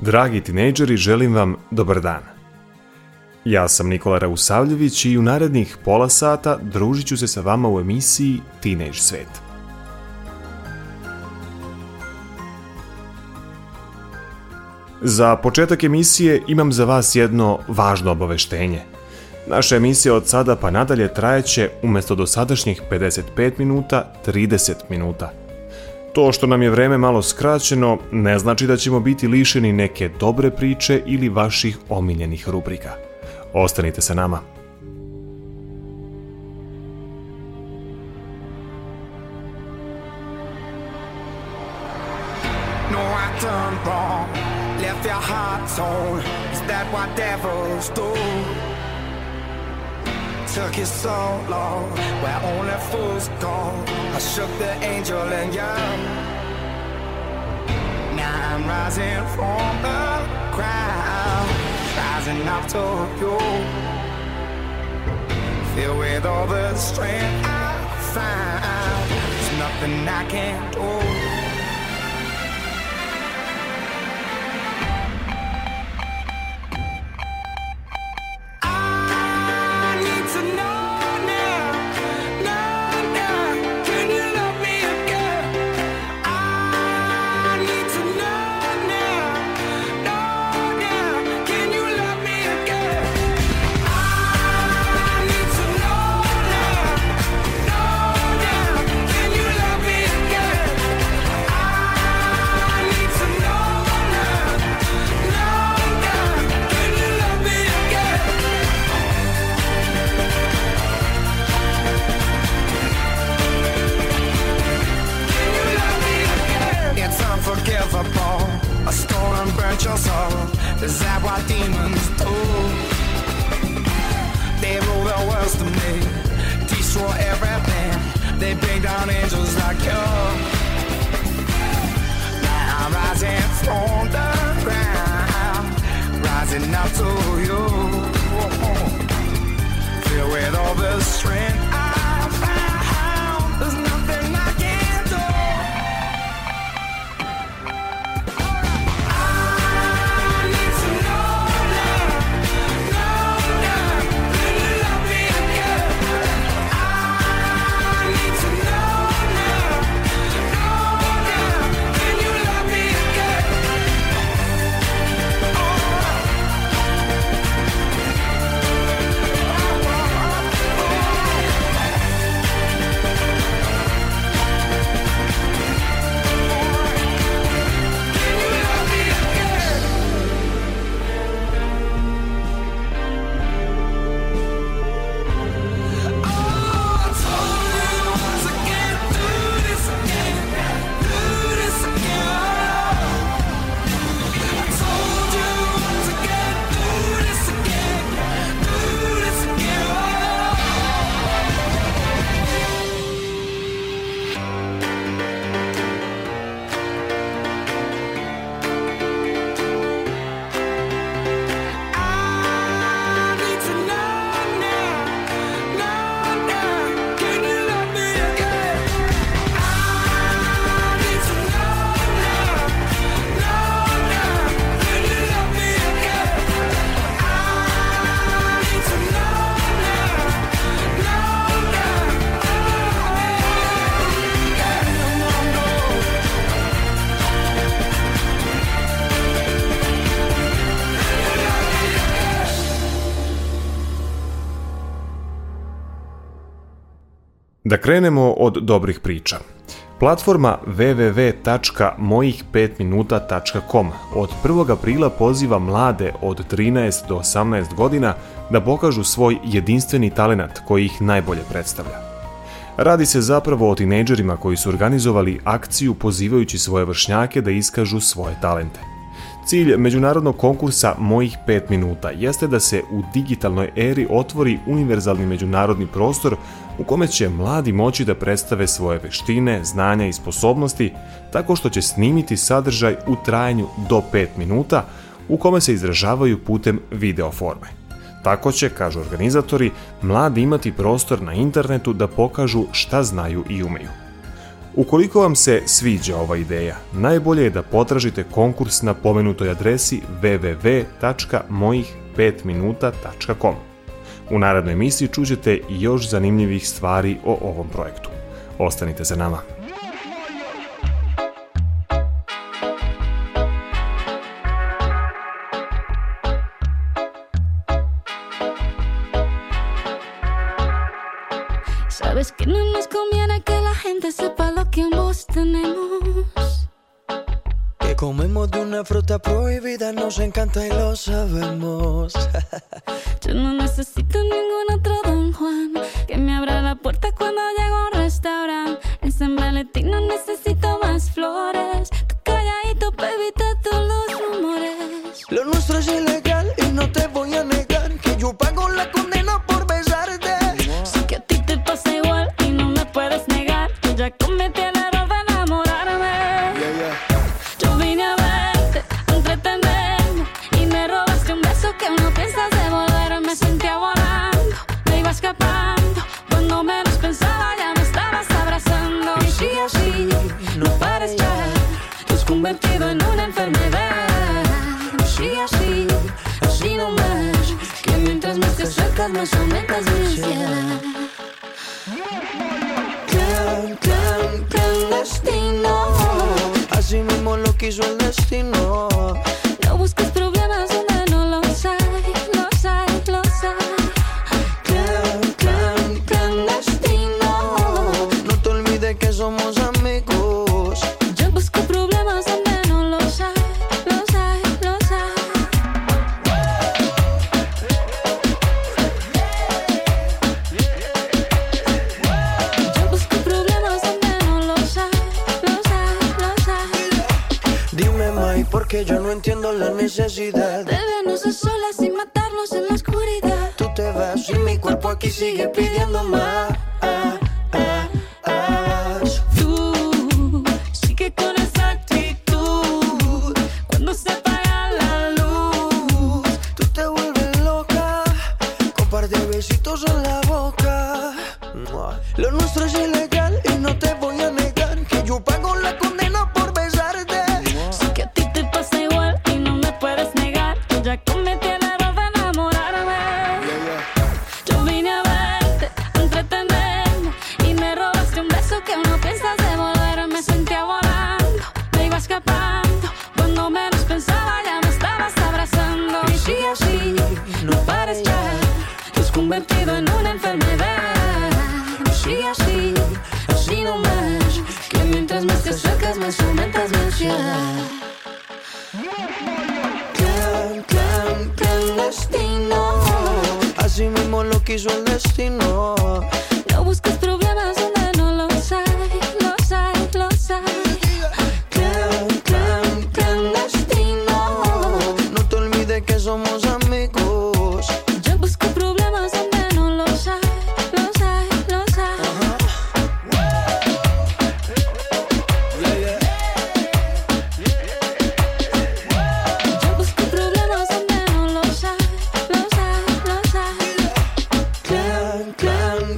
Dragi tinejdžeri, želim vam dobar dan. Ja sam Nikola Rausavljević i u narednih pola sata družit ću se sa vama u emisiji Teenage Svet. Za početak emisije imam za vas jedno važno obaveštenje. Naša emisija od sada pa nadalje trajeće umesto dosadašnjih 55 minuta 30 minuta. To što nam je vreme malo skraćeno ne znači da ćemo biti lišeni neke dobre priče ili vaših omiljenih rubrika. Ostanite sa nama. No, I done wrong. Left your heart torn. Is that what devils do? Took you so long, where only fools go. I shook the angel and young. Now I'm rising from the ground, rising up to you. Filled with all the strength I find, there's nothing I can't do. Da krenemo od dobrih priča. Platforma www.mojih5minuta.com od 1. aprila poziva mlade od 13 do 18 godina da pokažu svoj jedinstveni talenat koji ih najbolje predstavlja. Radi se zapravo o tinejdžerima koji su organizovali akciju pozivajući svoje vršnjake da iskažu svoje talente. Cilj međunarodnog konkursa Mojih 5 minuta jeste da se u digitalnoj eri otvori univerzalni međunarodni prostor u kome će mladi moći da predstave svoje veštine, znanja i sposobnosti tako što će snimiti sadržaj u trajanju do 5 minuta u kome se izražavaju putem video forme. Tako će, kažu organizatori, mladi imati prostor na internetu da pokažu šta znaju i umeju. Ukoliko vam se sviđa ova ideja, najbolje je da potražite konkurs na pomenutoj adresi www.mojih5minuta.com. U narednoj emisiji čuđete još zanimljivih stvari o ovom projektu. Ostanite za nama. la fruta prohibida nos encanta y lo sabemos. Yo no necesito ningún otro Don Juan. necesidad a solas y matarnos en la oscuridad. Tú te vas y mi cuerpo aquí sigue si no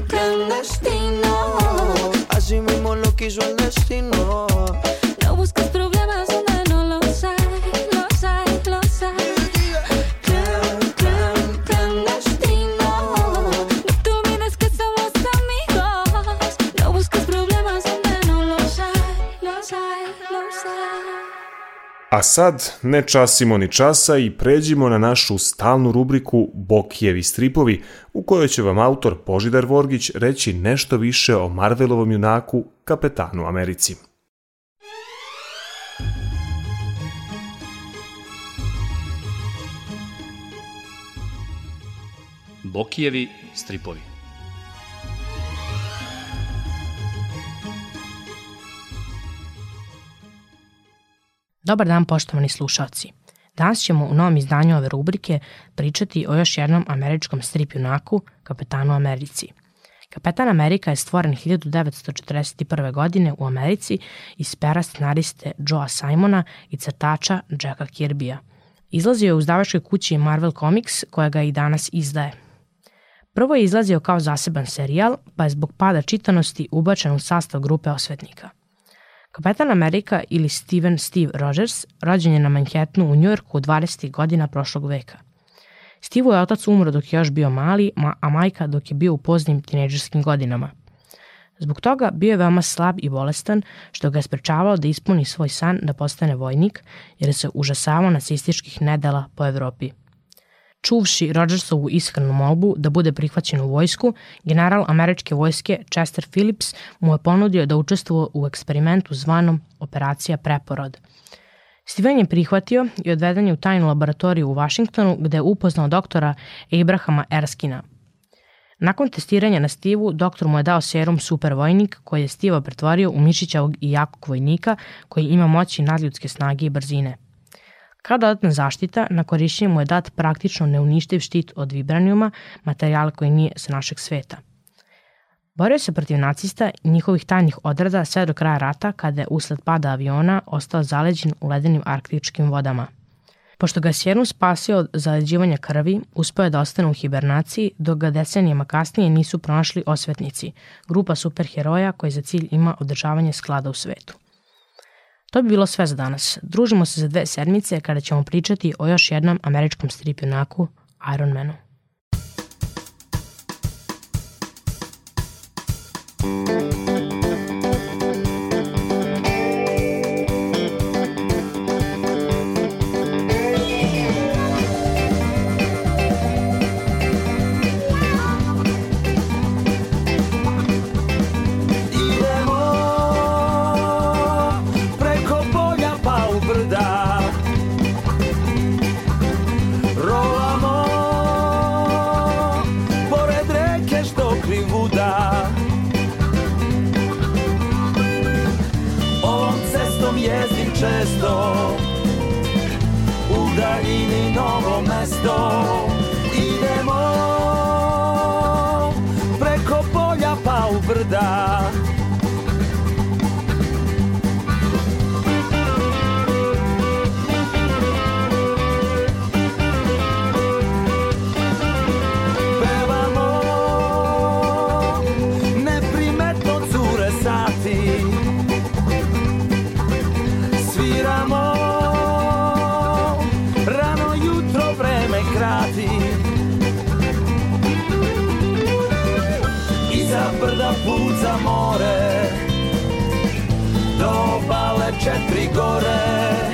clandestino. Así mismo lo quiso el destino. Sad, ne časimo ni časa i pređimo na našu stalnu rubriku Bokijevi stripovi, u kojoj će vam autor Požidar Vorgić reći nešto više o Marvelovom junaku Kapetanu Americi. Bokijevi stripovi Dobar dan poštovani slušalci. Danas ćemo u novom izdanju ove rubrike pričati o još jednom američkom strip junaku, Kapetanu Americi. Kapetan Amerika je stvoren 1941. godine u Americi iz pera scenariste Joea Simona i crtača Jacka Kirbija. Izlazio je u zdavačkoj kući Marvel Comics koja ga i danas izdaje. Prvo je izlazio kao zaseban serijal, pa je zbog pada čitanosti ubačen u sastav grupe osvetnika – Kapetan Amerika ili Steven Steve Rogers rođen je na Manhattanu u Njujorku 20. godina prošlog veka. Steve je otac umro dok je još bio mali, a majka dok je bio u poznim tineđerskim godinama. Zbog toga bio je veoma slab i bolestan, što ga je sprečavao da ispuni svoj san da postane vojnik, jer se užasavao nacističkih nedela po Evropi. Čuvši Rogersovu iskrenu molbu da bude prihvaćen u vojsku, general američke vojske Chester Phillips mu je ponudio da učestvuje u eksperimentu zvanom Operacija Preporod. Steven je prihvatio i odveden je u tajnu laboratoriju u Vašingtonu gde je upoznao doktora Abrahama Erskina. Nakon testiranja na Stivu, doktor mu je dao serum Supervojnik koji je Stiva pretvorio u mišićavog i jakog vojnika koji ima moći nadljudske snage i brzine – Kao dodatna zaštita, na korišćenje mu je dat praktično neuništiv štit od vibranijuma, materijala koji nije sa našeg sveta. Borio se protiv nacista i njihovih tajnih odrada sve do kraja rata kada je usled pada aviona ostao zaleđen u ledenim arktičkim vodama. Pošto ga je Sjernu spasio od zaleđivanja krvi, uspeo je da ostane u hibernaciji, dok ga decenijama kasnije nisu pronašli osvetnici, grupa superheroja koji za cilj ima održavanje sklada u svetu. To bi bilo sve za danas. Družimo se za dve sedmice kada ćemo pričati o još jednom američkom strip junaku, Iron Manu. brda put za more. Do obale četiri gore.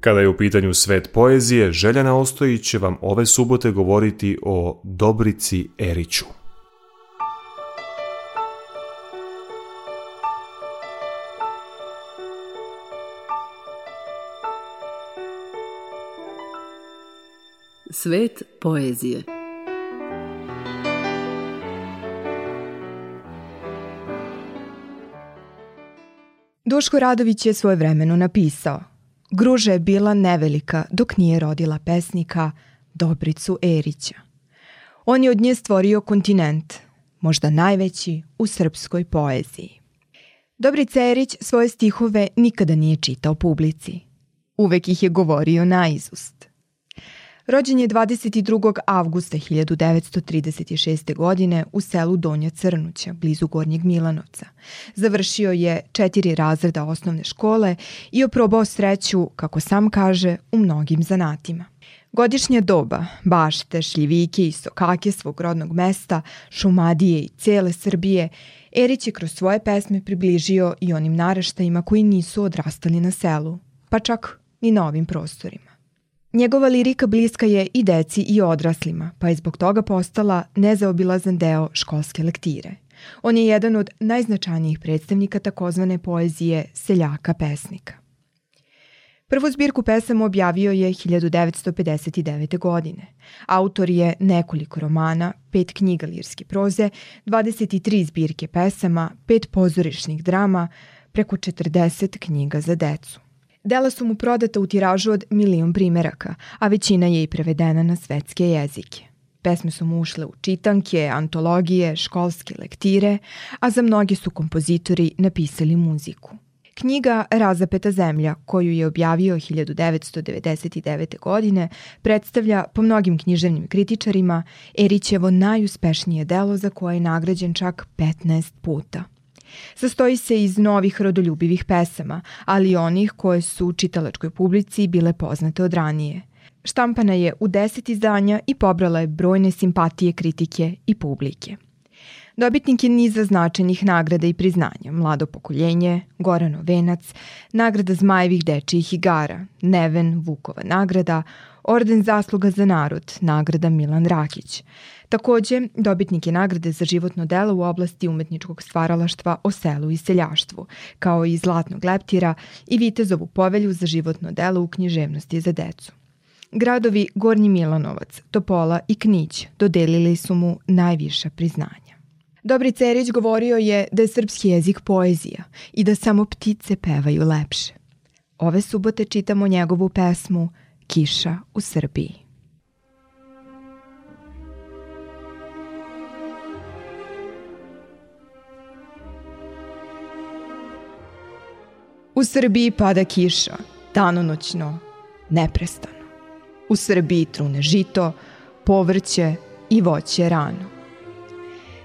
Kada je u pitanju svet poezije, Željana Ostojić će vam ove subote govoriti o Dobrici Eriću. Svet poezije Duško Radović je svoje vremeno napisao Gruža je bila nevelika dok nije rodila pesnika, Dobricu Erića. On je od nje stvorio kontinent, možda najveći u srpskoj poeziji. Dobrica Erić svoje stihove nikada nije čitao publici. Uvek ih je govorio naizust. Rođen je 22. avgusta 1936. godine u selu Donja Crnuća, blizu Gornjeg Milanovca. Završio je četiri razreda osnovne škole i oprobao sreću, kako sam kaže, u mnogim zanatima. Godišnja doba, bašte, šljivike i sokake svog rodnog mesta, Šumadije i cele Srbije, Erić je kroz svoje pesme približio i onim naraštajima koji nisu odrastali na selu, pa čak ni na ovim prostorima. Njegova lirika bliska je i deci i odraslima, pa je zbog toga postala nezaobilazan deo školske lektire. On je jedan od najznačajnijih predstavnika takozvane poezije seljaka pesnika. Prvu zbirku pesama objavio je 1959. godine. Autor je nekoliko romana, pet knjiga lirske proze, 23 zbirke pesama, pet pozorišnih drama, preko 40 knjiga za decu. Dela su mu prodata u tiražu od milion primeraka, a većina je i prevedena na svetske jezike. Pesme su mu ušle u čitanke, antologije, školske lektire, a za mnogi su kompozitori napisali muziku. Knjiga Razapeta zemlja, koju je objavio 1999. godine, predstavlja po mnogim književnim kritičarima Erićevo najuspešnije delo za koje je nagrađen čak 15 puta. Sastoji se iz novih rodoljubivih pesama, ali i onih koje su čitalačkoj publici bile poznate od ranije. Štampana je u deset izdanja i pobrala je brojne simpatije kritike i publike. Dobitnik je niza značajnih nagrada i priznanja, Mlado pokoljenje, Gorano Venac, nagrada Zmajevih dečijih igara, Neven Vukova nagrada, Orden zasluga za narod, nagrada Milan Rakić. Takođe, dobitnik je nagrade za životno delo u oblasti umetničkog stvaralaštva o selu i seljaštvu, kao i Zlatnog leptira i Vitezovu povelju za životno delo u književnosti za decu. Gradovi Gornji Milanovac, Topola i Knić dodelili su mu najviša priznanja. Dobri Cerić govorio je da je srpski jezik poezija i da samo ptice pevaju lepše. Ove subote čitamo njegovu pesmu Kiša u Srbiji. U Srbiji pada kiša, danonoćno, neprestano. U Srbiji trune žito, povrće i voće rano.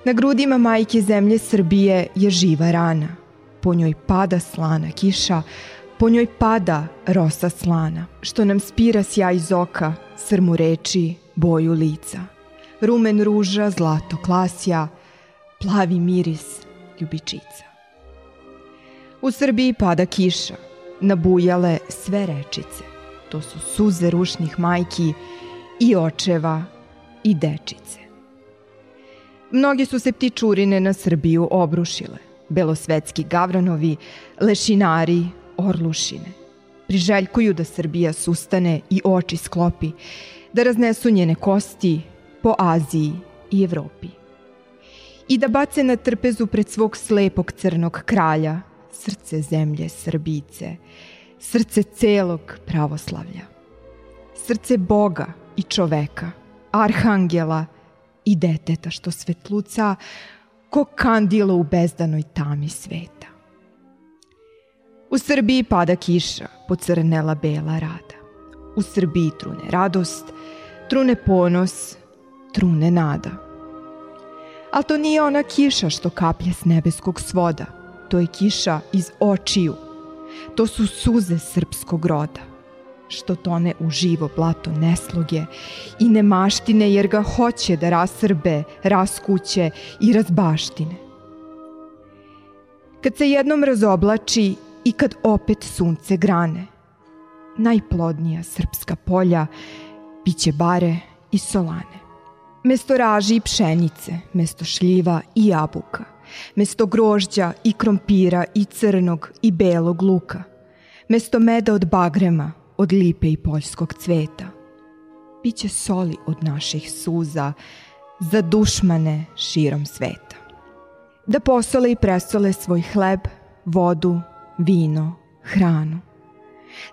Na grudima majke zemlje Srbije je živa rana. Po njoj pada slana kiša, po njoj pada rosa slana, što nam spira sjaj iz oka, srmu reči, boju lica. Rumen ruža, zlato klasja, plavi miris ljubičica. U Srbiji pada kiša, nabujale sve rečice. To su suze rušnih majki i očeva i dečice. Mnoge su se ptičurine na Srbiju obrušile. Belosvetski gavranovi, lešinari, orlušine. Priželjkuju da Srbija sustane i oči sklopi, da raznesu njene kosti po Aziji i Evropi. I da bace na trpezu pred svog slepog crnog kralja srce zemlje Srbice, srce celog pravoslavlja. Srce Boga i čoveka, arhangela i deteta što svetluca ko kandilo u bezdanoj tami sveta. U Srbiji pada kiša, pocrnela bela rada. U Srbiji trune radost, trune ponos, trune nada. Ali to nije ona kiša što kaplje s nebeskog svoda. To je kiša iz očiju. To su suze srpskog roda što tone u živo blato nesloge i nemaštine jer ga hoće da rasrbe, raskuće i razbaštine. Kad se jednom razoblači i kad opet sunce grane, najplodnija srpska polja biće bare i solane. Mesto raži i pšenice, mesto šljiva i jabuka, mesto grožđa i krompira i crnog i belog luka, mesto meda od bagrema, od lipe i poljskog cveta. Biće soli od naših suza za dušmane širom sveta. Da posole i presole svoj hleb, vodu, vino, hranu.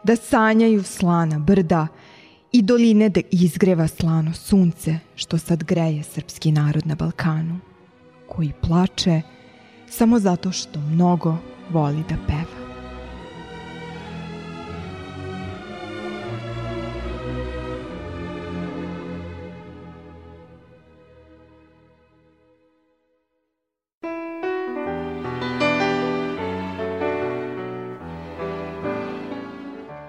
Da sanjaju slana brda i doline da izgreva slano sunce što sad greje srpski narod na Balkanu, koji plače samo zato što mnogo voli da peva.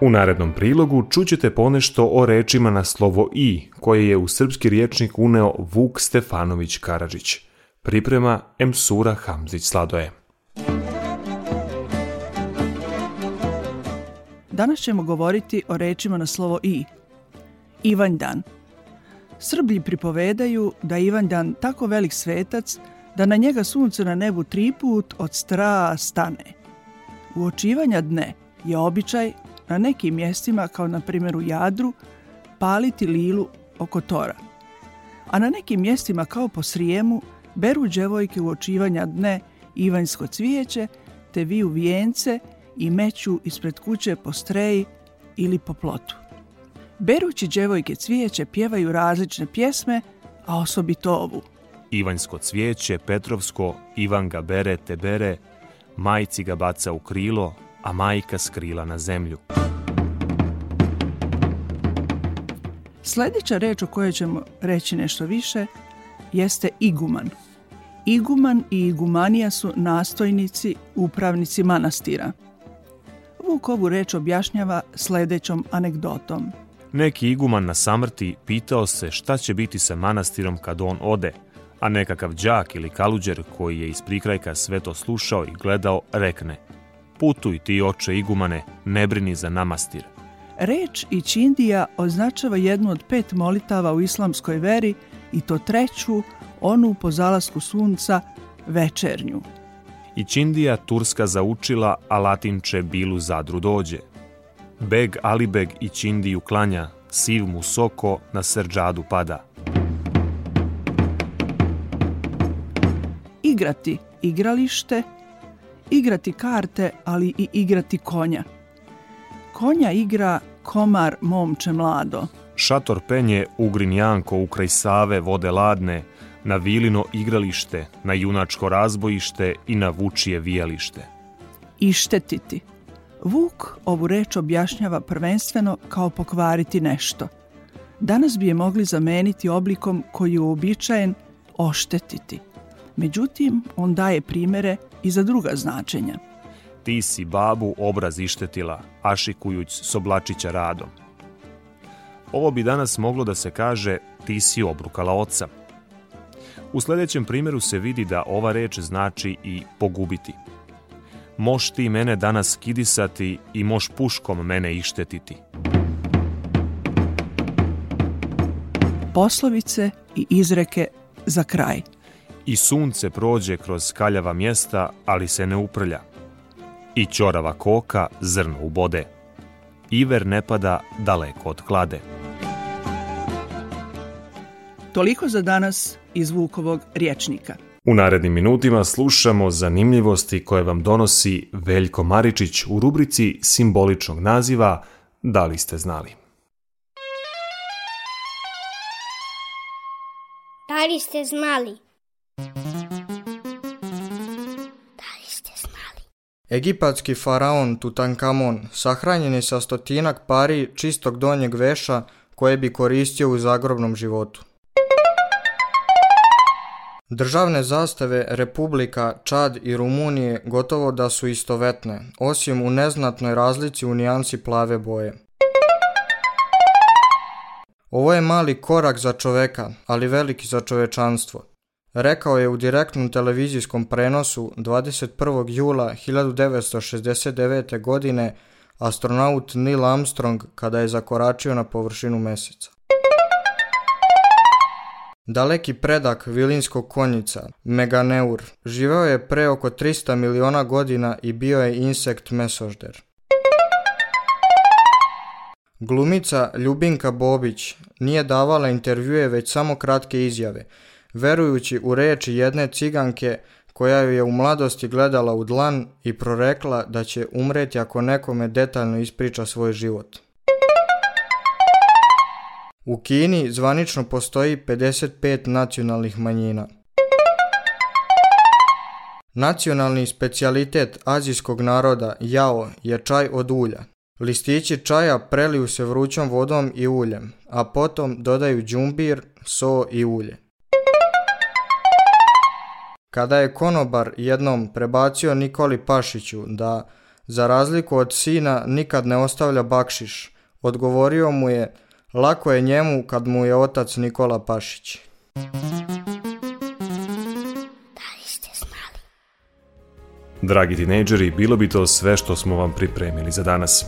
U narednom prilogu čućete ponešto o rečima na slovo i, koje je u srpski riječnik uneo Vuk Stefanović Karadžić. Priprema Emsura Hamzić Sladoje. Danas ćemo govoriti o rečima na slovo i. Ivanjdan. Srblji pripovedaju da Ivanjdan tako velik svetac da na njega sunce na nebu tri put od stra stane. Uočivanja dne je običaj na nekim mjestima, kao na primjer u Jadru, paliti lilu oko tora. A na nekim mjestima, kao po Srijemu, beru djevojke u očivanja dne ivanjsko cvijeće, te viju vijence i meću ispred kuće po streji ili po plotu. Berući djevojke cvijeće pjevaju različne pjesme, a osobito ovu. Ivanjsko cvijeće, Petrovsko, Ivan ga bere, te bere, majci ga baca u krilo, a majka skrila na zemlju. Sljedeća reč o kojoj ćemo reći nešto više jeste iguman. Iguman i igumanija su nastojnici, upravnici manastira. Vuk ovu reč objašnjava sljedećom anegdotom. Neki iguman na samrti pitao se šta će biti sa manastirom kad on ode, a nekakav đak ili kaluđer koji je iz prikrajka sve to slušao i gledao rekne Putuj ti oče igumane, ne brini za namastir. Reč i čindija označava jednu od pet molitava u islamskoj veri i to treću, onu po zalasku sunca, večernju. I Čindija Turska zaučila, a Latinče Bilu Zadru dođe. Beg Alibeg i Čindiju klanja, siv mu soko na srđadu pada. Igrati igralište, igrati karte, ali i igrati konja. Konja igra komar momče mlado. Šator penje Ugrin Janko ukraj Save vode ladne, na Vilino igralište, na junačko razbojište i na vučije vijalište. Ištetiti. Vuk ovu reč objašnjava prvenstveno kao pokvariti nešto. Danas bi je mogli zameniti oblikom koji je uobičajen oštetiti. Međutim, on daje primere i za druga značenja. Ti si babu obraz ištetila, ašikujuć s oblačića radom. Ovo bi danas moglo da se kaže ti si obrukala oca. U sljedećem primjeru se vidi da ova reč znači i pogubiti. Moš ti mene danas kidisati i moš puškom mene ištetiti. Poslovice i izreke za kraj. I sunce prođe kroz kaljava mjesta, ali se ne uprlja. I ćorava koka zrno ubode. Iver ne pada daleko od klade. Toliko za danas iz Vukovog riječnika. U narednim minutima slušamo zanimljivosti koje vam donosi Veljko Maričić u rubrici simboličnog naziva Da li ste znali? Da li ste znali? Da? Egipatski faraon Tutankamon sahranjen je sa stotinak pari čistog donjeg veša koje bi koristio u zagrobnom životu. Državne zastave Republika, Čad i Rumunije gotovo da su istovetne, osim u neznatnoj razlici u nijansi plave boje. Ovo je mali korak za čoveka, ali veliki za čovečanstvo. Rekao je u direktnom televizijskom prenosu 21. jula 1969. godine astronaut Neil Armstrong kada je zakoračio na površinu meseca. Daleki predak vilinskog konjica, Meganeur, živeo je pre oko 300 miliona godina i bio je insekt mesožder. Glumica Ljubinka Bobić nije davala intervjue već samo kratke izjave, verujući u reči jedne ciganke koja ju je u mladosti gledala u dlan i prorekla da će umreti ako nekome detaljno ispriča svoj život. U Kini zvanično postoji 55 nacionalnih manjina. Nacionalni specijalitet azijskog naroda jao je čaj od ulja. Listići čaja preliju se vrućom vodom i uljem, a potom dodaju džumbir, so i ulje. Kada je konobar jednom prebacio Nikoli Pašiću da, za razliku od sina, nikad ne ostavlja bakšiš, odgovorio mu je, lako je njemu kad mu je otac Nikola Pašić. Dragi tinejdžeri, bilo bi to sve što smo vam pripremili za danas.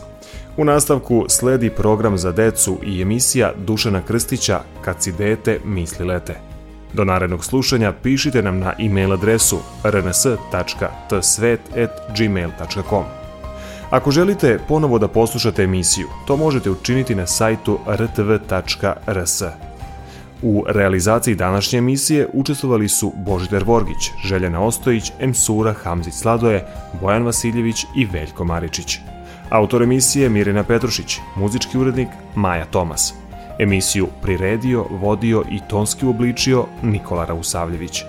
U nastavku sledi program za decu i emisija Dušana Krstića Kad si dete, misli lete. Do narednog slušanja pišite nam na e-mail adresu rns.tsvet.gmail.com Ako želite ponovo da poslušate emisiju, to možete učiniti na sajtu rtv.rs. U realizaciji današnje emisije učestvovali su Božidar Vorgić, Željana Ostojić, Emsura Hamzić Sladoje, Bojan Vasiljević i Veljko Maričić. Autor emisije Mirjana Petrušić, muzički urednik Maja Tomas. Emisiju priredio, vodio i tonski uobličio Nikola Rausavljević.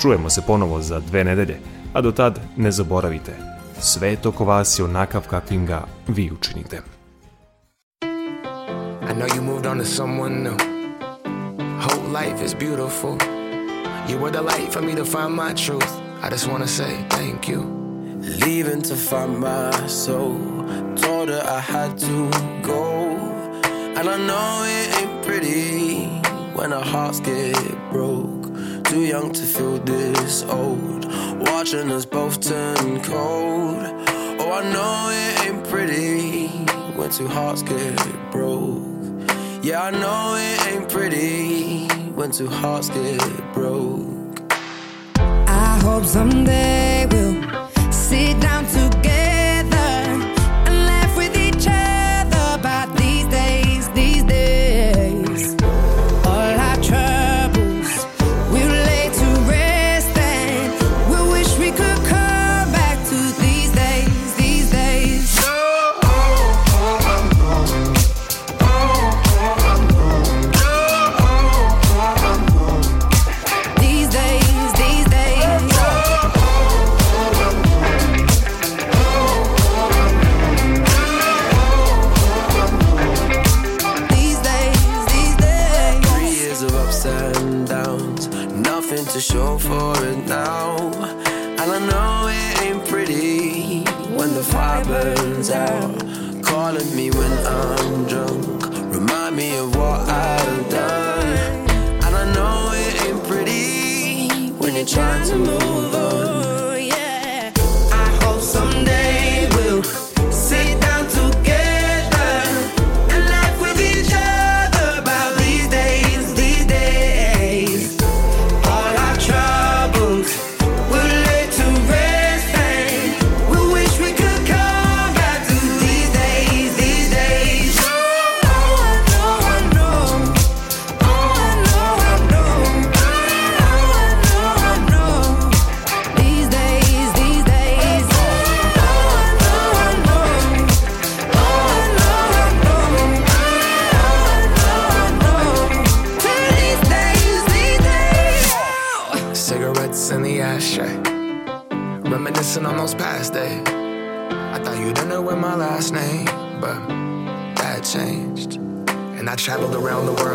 Čujemo se ponovo za dve nedelje, a do tad ne zaboravite, svet oko vas je onakav kakvim ga vi učinite. I know you moved on to someone new. Whole life is beautiful. You were the light for me to find my truth. I just wanna say thank you. Leaving to find my soul. Told her I had to go. And I know it ain't pretty when our hearts get broke. Too young to feel this old. Watching us both turn cold. Oh, I know it ain't pretty when two hearts get broke. Yeah, I know it ain't pretty when two hearts get broke. I hope someday we'll sit down together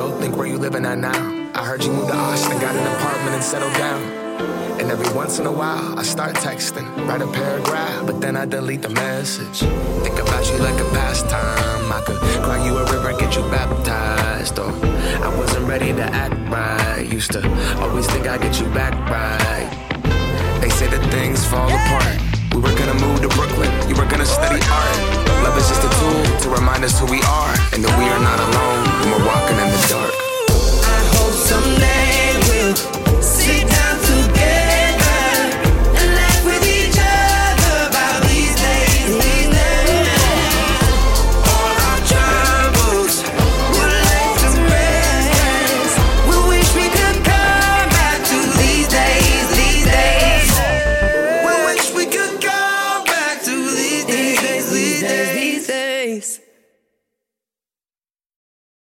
think where you living at now. I heard you moved to Austin, got an apartment and settled down. And every once in a while, I start texting, write a paragraph, but then I delete the message. Think about you like a pastime. I could cry you a river get you baptized. Or I wasn't ready to act right. Used to always think I'd get you back right. They say that things fall apart. We were gonna Love is just a tool to remind us who we are and that we are not alone when we're walking in the dark. I hope someday.